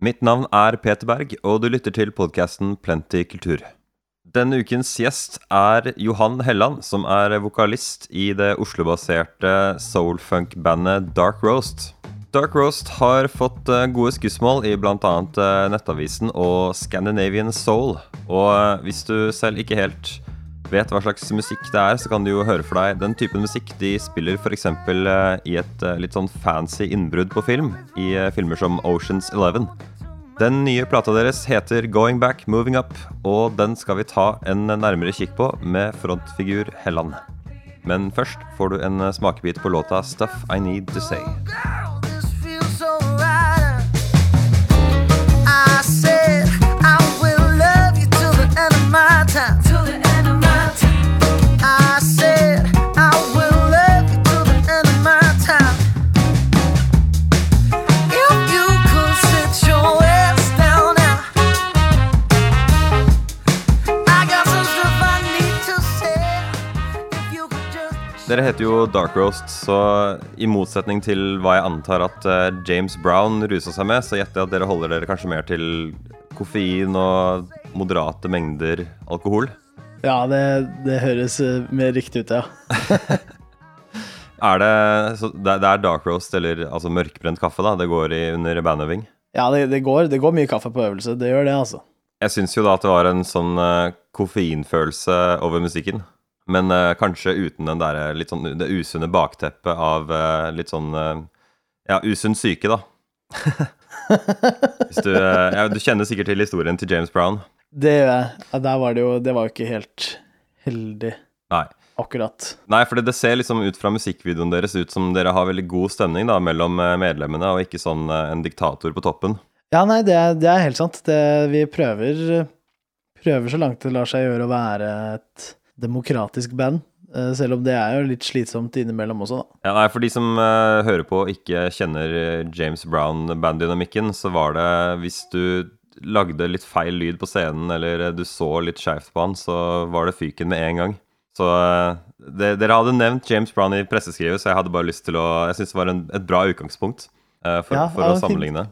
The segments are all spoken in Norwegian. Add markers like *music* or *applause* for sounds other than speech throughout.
Mitt navn er Peter Berg, og du lytter til podkasten Plenty kultur. Denne ukens gjest er Johan Helland, som er vokalist i det Oslo-baserte soul-funk-bandet Dark Roast. Dark Roast har fått eh, gode skussmål i bl.a. Nettavisen og Scandinavian Soul. Og eh, hvis du selv ikke helt vet hva slags musikk det er, så kan du jo høre for deg den typen musikk de spiller f.eks. i et eh, litt sånn fancy innbrudd på film, i filmer som Oceans Eleven. Den nye plata deres heter Going Back, Moving Up, og den skal vi ta en nærmere kikk på med frontfigur Helland. Men først får du en smakebit på låta Stuff I Need To Say. Dere heter jo Dark Roast, så i motsetning til hva jeg antar at uh, James Brown rusa seg med, så gjetter jeg at dere holder dere kanskje mer til koffein og moderate mengder alkohol? Ja, det, det høres uh, mer riktig ut, ja. *laughs* er det, det, er Dark Roast, eller altså mørkbrent kaffe, da? Det går i under bandøving? Ja, det, det, går, det går mye kaffe på øvelse. Det gjør det, altså. Jeg syns jo da at det var en sånn uh, koffeinfølelse over musikken. Men uh, kanskje uten den der, eh, litt sånn, det usunne bakteppet av uh, litt sånn uh, Ja, usunn syke, da. du, ja, du kjenner sikkert til historien til James Brown? Det gjør jeg. Ja, der var det jo Det var jo ikke helt heldig. Nei. Akkurat. Nei, for det ser liksom ut fra musikkvideoen deres ut som dere har veldig god stemning da, mellom medlemmene, og ikke sånn en diktator på toppen. Ja, nei, det er, det er helt sant. Det, vi prøver, prøver så langt det lar seg gjøre å være et demokratisk band. Eh, selv om det er jo litt slitsomt innimellom også, da. Ja, nei, For de som uh, hører på og ikke kjenner eh, James Brown-banddynamikken, så var det hvis du lagde litt feil lyd på scenen, eller du så litt skeivt på han, så var det fyken med en gang. Så uh, det, dere hadde nevnt James Brown i presseskrivet, så jeg hadde bare lyst til å Jeg syns det var en, et bra utgangspunkt uh, for, ja, for å sammenligne.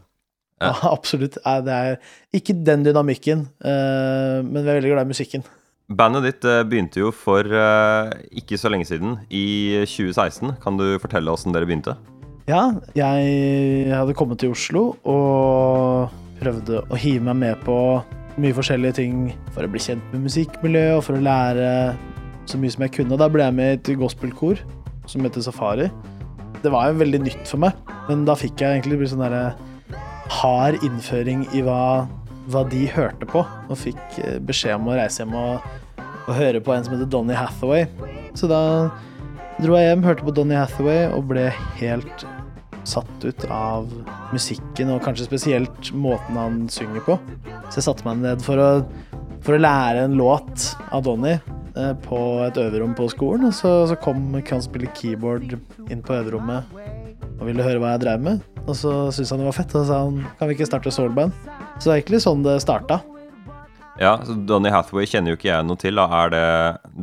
Ja. ja, *laughs* absolutt. Det er ikke den dynamikken, men vi er veldig glad i musikken. Bandet ditt eh, begynte jo for uh, ikke så lenge siden, i 2016. Kan du fortelle åssen dere begynte? Ja, jeg hadde kommet til Oslo og prøvde å hive meg med på mye forskjellige ting for å bli kjent med musikkmiljøet og for å lære så mye som jeg kunne. Da ble jeg med i et gospelkor som heter Safari. Det var jo veldig nytt for meg, men da fikk jeg egentlig sånn derre hard innføring i hva hva de hørte på, og fikk eh, beskjed om å reise hjem og, og høre på en som heter Donny Hathaway. Så da dro jeg hjem, hørte på Donny Hathaway og ble helt satt ut av musikken, og kanskje spesielt måten han synger på. Så jeg satte meg ned for å, for å lære en låt av Donny eh, på et øverom på skolen. Og så, så kom han spille keyboard inn på øverommet og ville høre hva jeg drev med. Og så syntes han det var fett, og så sa han kan vi ikke starte soulband. Så det er egentlig sånn det starta. Ja, så Donny Hathaway kjenner jo ikke jeg noe til. Da. Er det,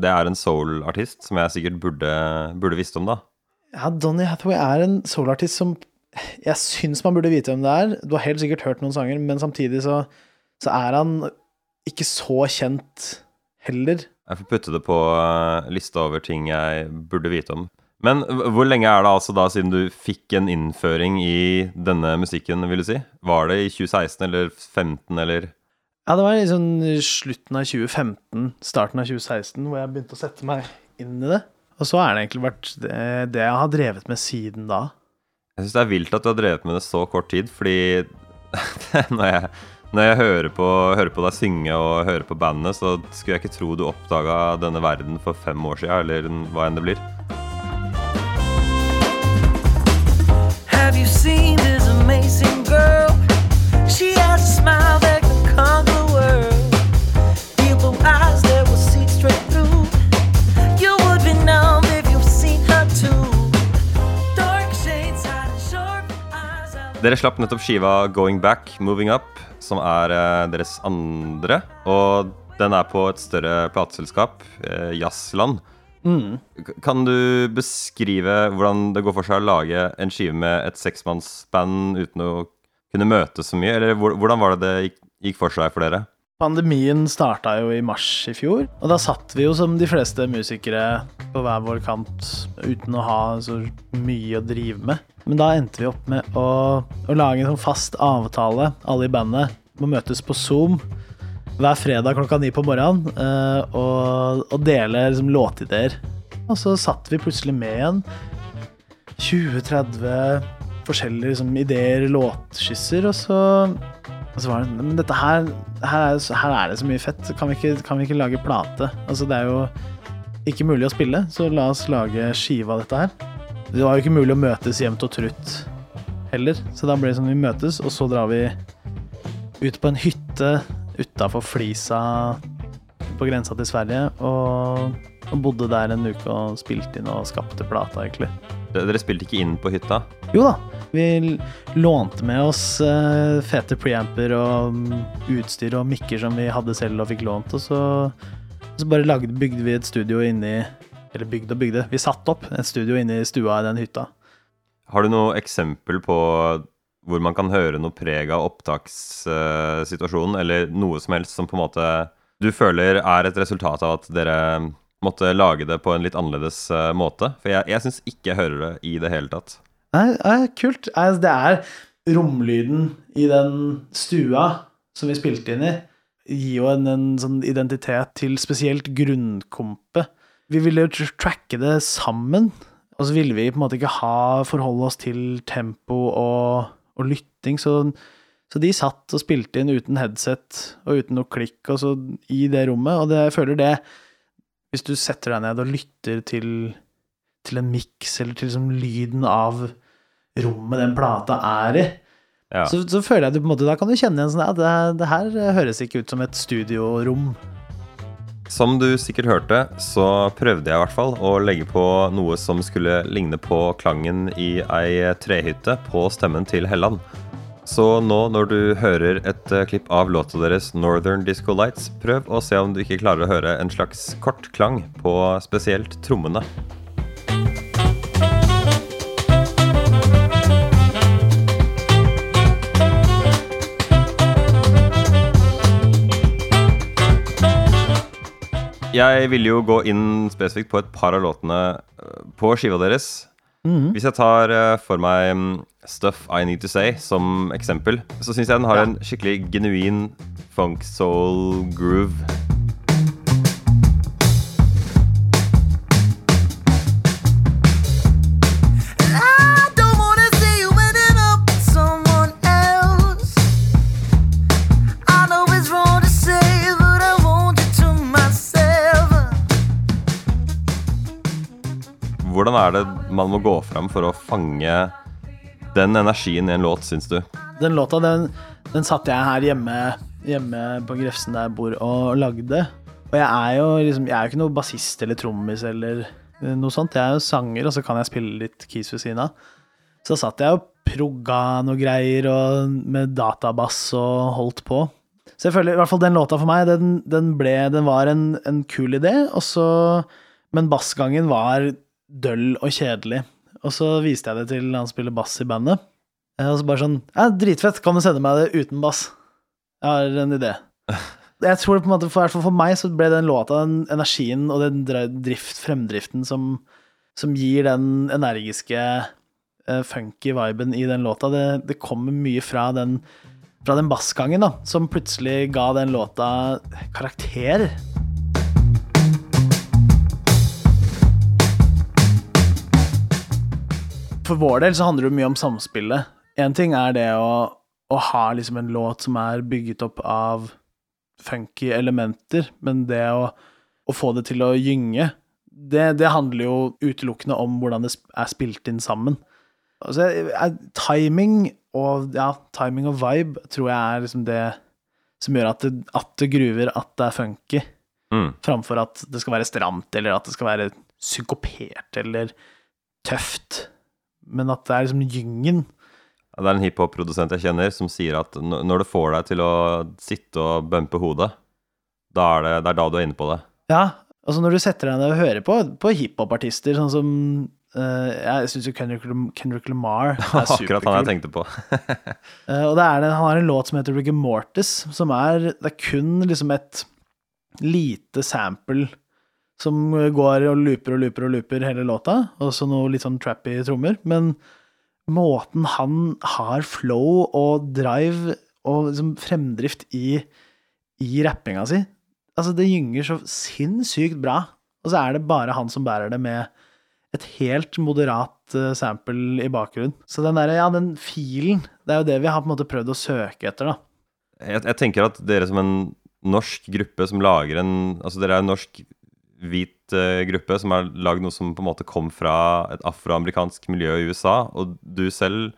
det er en soul-artist som jeg sikkert burde, burde visst om, da. Ja, Donny Hathaway er en soul-artist som jeg syns man burde vite hvem det er. Du har helt sikkert hørt noen sanger, men samtidig så, så er han ikke så kjent heller. Jeg får putte det på eh, lista over ting jeg burde vite om. Men hvor lenge er det altså da siden du fikk en innføring i denne musikken, vil du si? Var det i 2016 eller 2015 eller Ja, det var liksom slutten av 2015, starten av 2016, hvor jeg begynte å sette meg inn i det. Og så er det egentlig vært det, det jeg har drevet med siden da. Jeg syns det er vilt at du har drevet med det så kort tid, fordi *laughs* når jeg, når jeg hører, på, hører, på, deg synge og hører på bandet, så skulle jeg ikke tro du oppdaga denne verden for fem år sia, eller hva enn det blir. Dere slapp nettopp skiva Going Back, Moving Up, som er eh, deres andre. Og den er på et større plateselskap, eh. Mm. Kan du beskrive hvordan det går for seg å lage en skive med et seksmannsband uten å kunne møtes så mye? Eller hvordan var det det gikk for seg for dere? Pandemien starta jo i mars i fjor, og da satt vi jo som de fleste musikere på hver vår kant uten å ha så mye å drive med. Men da endte vi opp med å, å lage en sånn fast avtale, alle i bandet, må møtes på Zoom hver fredag klokka ni på morgenen uh, og, og, dele liksom, låtideer. Og så satt vi plutselig med igjen 20-30 forskjellige liksom, ideer, låtskisser, og så og så var det Men dette her her er, her er, det så mye fett. Kan vi, ikke, kan vi ikke lage plate? Altså, det er jo ikke mulig å spille, så la oss lage skive av dette her. Det var jo ikke mulig å møtes jevnt og trutt heller, så da ble det sånn vi møtes, og så drar vi ut på en hytte utafor Flisa på grensa til Sverige, og, og bodde der en uke og spilte inn og skapte plata, egentlig. Dere spilte ikke inn på hytta? Jo da, vi lånte med oss uh, fete preamper og um, utstyr og mikker som vi hadde selv og fikk lånt, og så, så bare lagde, bygde vi et studio inni Eller bygde og bygde. Vi satte opp et studio inni stua i den hytta. Har du noe eksempel på hvor man kan høre noe preg av opptakssituasjonen, eller noe som helst som på en måte du føler er et resultat av at dere måtte lage det på en litt annerledes uh, måte? For jeg, jeg syns ikke jeg hører det i det hele tatt. Nei, nei kult. Det er romlyden i den stua som vi spilte inn i, gir jo en, en sånn identitet til spesielt grunnkompet. Vi ville jo tracke det sammen, og så ville vi på en måte ikke ha forholde oss til tempo og, og lytting, så, så, de satt og spilte inn uten headset og uten noe klikk og så i det rommet, og det, jeg føler det Hvis du setter deg ned og lytter til til en miks, eller til liksom lyden av rommet den plata er i. Ja. Så, så, føler jeg du på en måte, da kan du kjenne igjen sånn at det, det her høres ikke ut som et studiorom. Som du sikkert hørte, så prøvde jeg i hvert fall å legge på noe som skulle ligne på klangen i ei trehytte på stemmen til Helland. Så nå når du hører et eh, klipp av låta deres 'Northern Disco Lights', prøv å se om du ikke klarer å høre en slags kort klang på spesielt trommene. Jeg ville jo gå inn spesifikt på et par av låtene eh, på skiva deres. Mm. Hvis jeg tar eh, for meg mm, Stuff I Need To Say som eksempel, så syns jeg den har ja. en skikkelig genuin funk soul groove. Hvordan er det man må gå fram for å fange den energien i en låt, syns du? Den låta, den, den satt jeg her hjemme, hjemme på Grefsen der jeg bor, og lagde. Og jeg er jo liksom, jeg er jo ikke noe bassist eller trommis eller noe sånt. Jeg er jo sanger, og så kan jeg spille litt keys ved siden av. Så satt jeg og progga noe greier og med databass og holdt på. Så jeg føler i hvert fall den låta for meg, den, den ble Den var en, en kul idé, og så Men bassgangen var døll og kjedelig. Og så viste jeg det til han spiller bass i bandet. Eh, og så bare sånn Ja, dritfett, kan du sende meg det uten bass? Jeg har en idé. *laughs* Jeg tror det på en måte, for, for meg så ble den låta den energien og den drift, fremdriften som, som gir den energiske, uh, funky viben i den låta, det, det kommer mye fra den, fra den bassgangen da, som plutselig ga den låta karakter. For vår del så handler det mye om samspillet. Én ting er det å, å, ha liksom en låt som er bygget opp av funky elementer, men det å, å få det til å gynge, det, det, handler jo utelukkende om hvordan det er spilt inn sammen. Altså, timing og ja, timing og vibe tror jeg er liksom det som gjør at det, at det gruver, at det er funky, mm. framfor at det skal være stramt, eller at det skal være synkopert eller tøft men at det er liksom gyngen. Ja, det er en hiphop-produsent jeg kjenner som sier at når det får deg til å sitte og bumpe hodet, da er det, det er da du er inne på det. Ja, altså når du setter deg ned og hører på, på hiphop-artister, sånn som Uh, jeg syns jo Kendrick, Kendrick Lamar *laughs* er superkul. Akkurat han jeg tenkte på. uh, *laughs* og det er han har en låt som heter Rigor Mortis, som er Det er kun liksom et lite sample som går og looper og looper og looper hele låta, og så noe litt sånn trappy trommer. Men måten han har flow og drive og liksom fremdrift i, i rappinga si Altså, det gynger så sinnssykt bra, og så er det bare han som bærer det med et helt moderat eh, sample i bakgrunnen. Så den der, ja, den filen, det er jo det vi har på en måte prøvd å søke etter, da. Jeg, jeg tenker at dere som en norsk gruppe som lager en Altså dere er en norsk hvit uh, gruppe som har lagd noe som på en måte kom fra et afroamerikansk miljø i USA, og du selv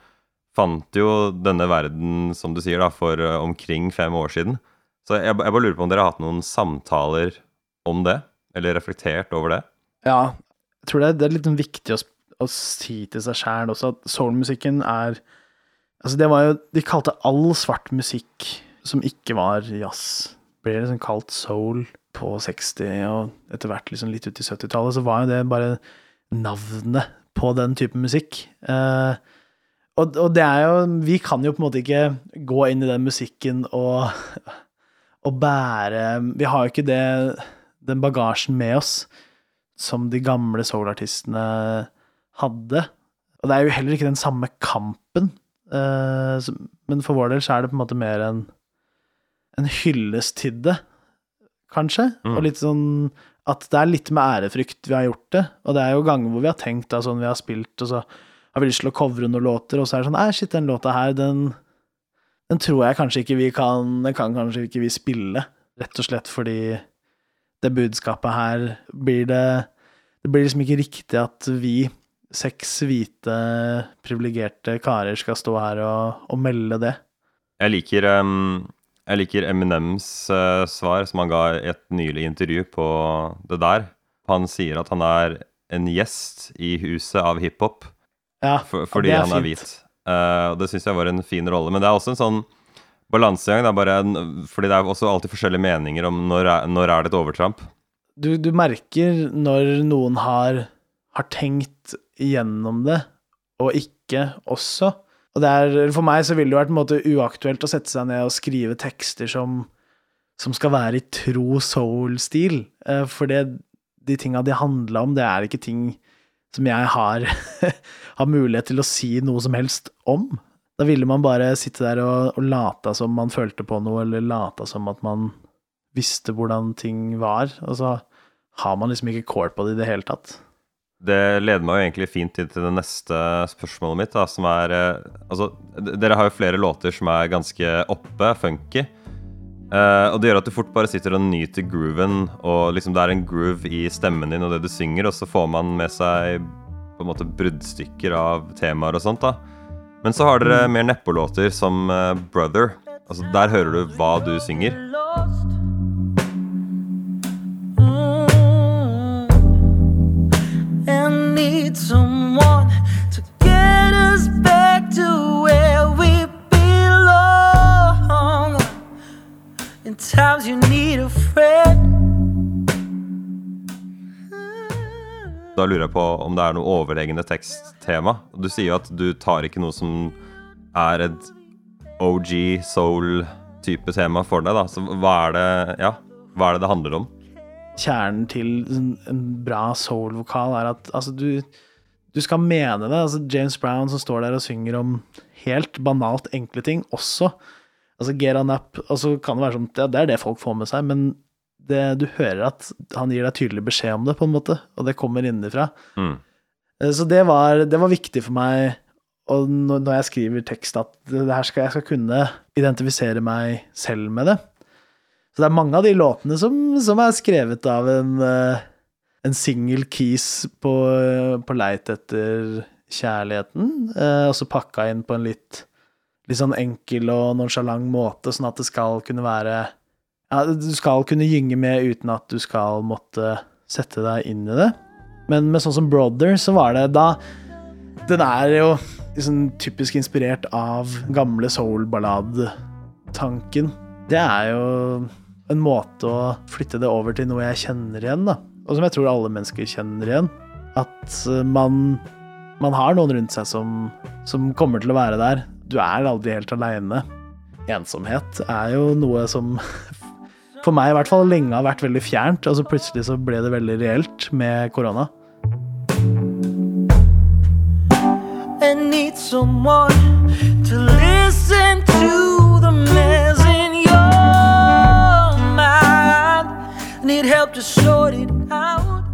fant jo denne verden, som du sier, da, for uh, omkring fem år siden. Så jeg, jeg bare lurer på om dere har hatt noen samtaler om det, eller reflektert over det? Ja, jeg tror det er, det er litt viktig å, å si til seg sjæl også at soulmusikken er Altså, det var jo De kalte all svart musikk som ikke var jazz, ble liksom kalt soul på 60- og etter hvert liksom litt ut i 70-tallet, så var jo det bare navnet på den type musikk. Eh, og, og det er jo Vi kan jo på en måte ikke gå inn i den musikken og, og bære Vi har jo ikke det, den bagasjen med oss som de gamle soul-artistene hadde. Og det er jo heller ikke den samme kampen. eh, men for vår del så er det på en måte mer en, en hyllest til det, kanskje. Mm. Og litt sånn at det er litt med ærefrykt vi har gjort det. Og det er jo ganger hvor vi har tenkt da, sånn vi har spilt, og så har vi lyst til å covre noen låter, og så er det sånn Nei, shit, den låta her, den, den tror jeg kanskje ikke vi kan Den kan kanskje ikke vi spille. Rett og slett fordi det budskapet her blir det Det blir liksom ikke riktig at vi, seks hvite, privilegerte karer, skal stå her og, og melde det. Jeg liker, em, jeg liker Eminems uh, svar, som han ga i et nylig intervju på det der. Han sier at han er en gjest i huset av hiphop Ja, for, fordi er han er hvit. Uh, og det syns jeg var en fin rolle. Men det er også en sånn balansegang. Det er bare en, fordi det er også alltid forskjellige meninger om når er, når er det et overtramp. Du, du merker når noen har, har tenkt gjennom det, og ikke også. Og er, for meg så ville det vært en måte uaktuelt å sette seg ned og skrive tekster som, som skal være i tro soul-stil. Eh, For det, de tinga de handla om, det er ikke ting som jeg har, *laughs* har mulighet til å si noe som helst om. Da ville man bare sitte der og, og late som man følte på noe, eller late som at man visste hvordan ting var, og så har man liksom ikke kål på det i det hele tatt. Det leder meg jo egentlig fint inn til det neste spørsmålet mitt, da, som er eh, Altså, dere har jo flere låter som er ganske oppe, funky. Uh, og det gjør at du fort bare sitter og nyter grooven, og liksom det er en groove i stemmen din og det du synger, og så får man med seg på en måte bruddstykker av temaer og sånt, da. Men så har dere mer nedpå-låter som uh, Brother. Altså, der hører du hva du synger. På om det er noe overleggende teksttema. Du sier jo at du tar ikke noe som er et OG soul-type tema for deg, da. Så hva er det Ja, hva er det det handler om? Kjernen til en en bra soul-vokal er at altså, du, du skal mene det. Altså, James Brown som står der og synger om helt banalt enkle ting, også. Altså, get on up. Og så kan det være sånn ja, det er det folk får med seg, men det, du hører at han gir deg tydelig beskjed om det, på en måte, og det kommer innenfra. Mm. Eh, Så det var, det var viktig for meg og når jeg skriver tekst, at det her skal, jeg skal kunne identifisere meg selv med det. Så det er mange av de låtene som, som er skrevet av en, eh, en single keys på, på leit etter kjærligheten, eh, og så pakka inn på en litt, litt sånn enkel og nonsjalant måte, sånn at det skal kunne være ja, Du skal kunne gynge med uten at du skal måtte sette deg inn i det. Men med sånn som Brother, så var det da Den er jo liksom typisk inspirert av gamle soul-ballad-tanken. Det er jo en måte å flytte det over til noe jeg kjenner igjen, da. Og som jeg tror alle mennesker kjenner igjen. At eh, man, man har noen rundt seg som, som kommer til å være der. Du er aldri helt aleine. Ensomhet er jo noe som for meg i hvert fall lenge har vært veldig fjernt, og så plutselig så ble det veldig reelt med korona. and need someone to listen to the mess in your mind. Need help to sort it out.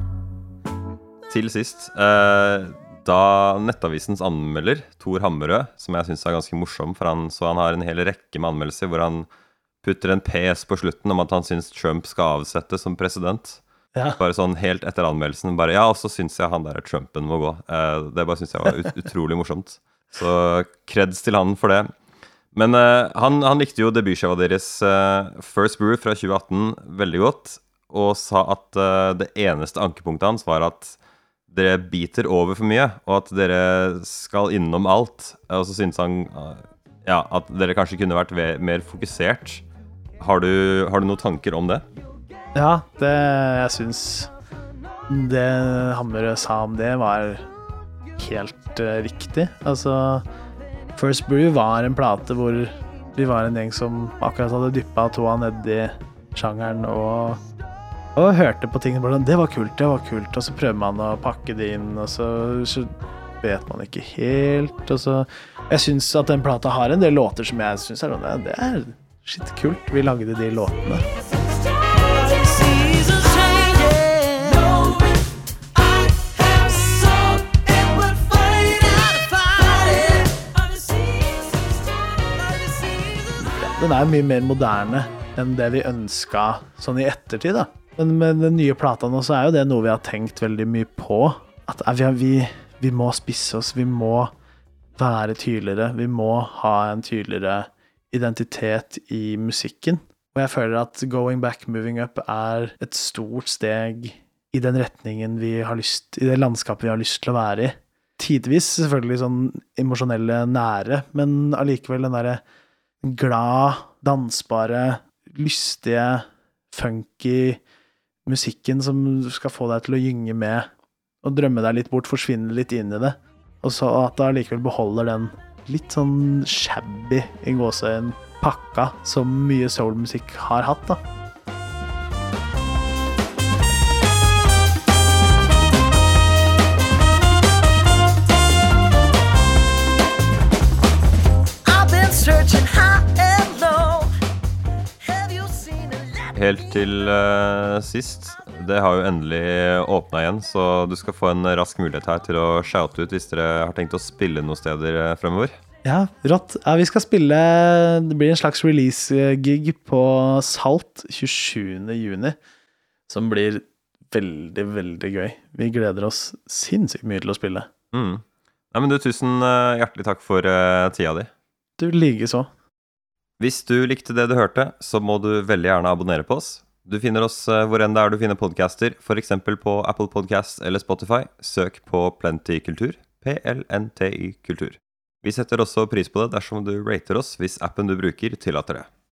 Til sist, eh, da Nettavisens anmelder, Tor Hammerød, som jeg syns er ganske morsom, for han, så han har en hel rekke med anmeldelser hvor han putter en PS på slutten om at han syns Trump skal avsettes som president. Ja. Bare sånn helt etter anmeldelsen. Bare ja, og så syns jeg han der Trumpen må gå. Eh, det bare syns jeg var ut utrolig morsomt. Så kreds til han for det. Men eh, han, han likte jo debutskiva deres eh, First Brew fra 2018 veldig godt, og sa at eh, det eneste ankepunktet hans var at dere biter over for mye, og at dere skal innom alt. Og så syntes han eh, ja, at dere kanskje kunne vært mer fokusert. Har du, har du noen tanker om det? Ja, det jeg syns Det Hammerød sa om det, var helt eh, riktig. Altså, First Brew var en plate hvor vi var en gjeng som akkurat hadde dyppa tåa nedi sjangeren og, og hørte på ting. Det var kult, det var kult. Og så prøver man å pakke det inn, og så, så vet man ikke helt. Og så Jeg syns at den plata har en del låter som jeg syns er sånn Det er shit kult. Vi lagde de låtene. Den er mye mer moderne enn det vi ønska sånn i ettertid, da. Men med den nye plata nå, så er jo det noe vi har tenkt veldig mye på. At eh, vi, vi må spisse oss, vi må være tydeligere. Vi må ha en tydeligere identitet i musikken. Og jeg føler at Going Back, Moving Up er et stort steg i den retningen vi har lyst I det landskapet vi har lyst til å være i. Tidvis selvfølgelig sånn emosjonelle nære, men allikevel den derre glad, dansbare, lystige, funky musikken som skal få deg til å gynge med og drømme deg litt bort, forsvinne litt inn i det. Og så at det allikevel beholder den litt sånn shabby i gåseøynene pakka som mye soulmusikk har hatt, da. Helt til uh, sist. Det har jo endelig åpna igjen, så du skal få en rask mulighet her til å shoute ut hvis dere har tenkt å spille noen steder eh, fremover. Ja, rått. Ja, vi skal spille Det blir en slags release-gig på Salt 27. juni, som blir veldig, veldig gøy. Vi gleder oss sinnssykt mye til å spille. Mm. Ja, men du, tusen eh, hjertelig takk for uh, tida di. Du likeså. Hvis du likte det du hørte, så må du veldig gjerne abonnere på oss. Du finner oss eh, hvor enn det er du finner podcaster, f.eks. på Apple Podcast eller Spotify. Søk på Plenty Kultur. P-L-N-T-Y Kultur. Vi setter også pris på det dersom du rater oss hvis appen du bruker, tillater det.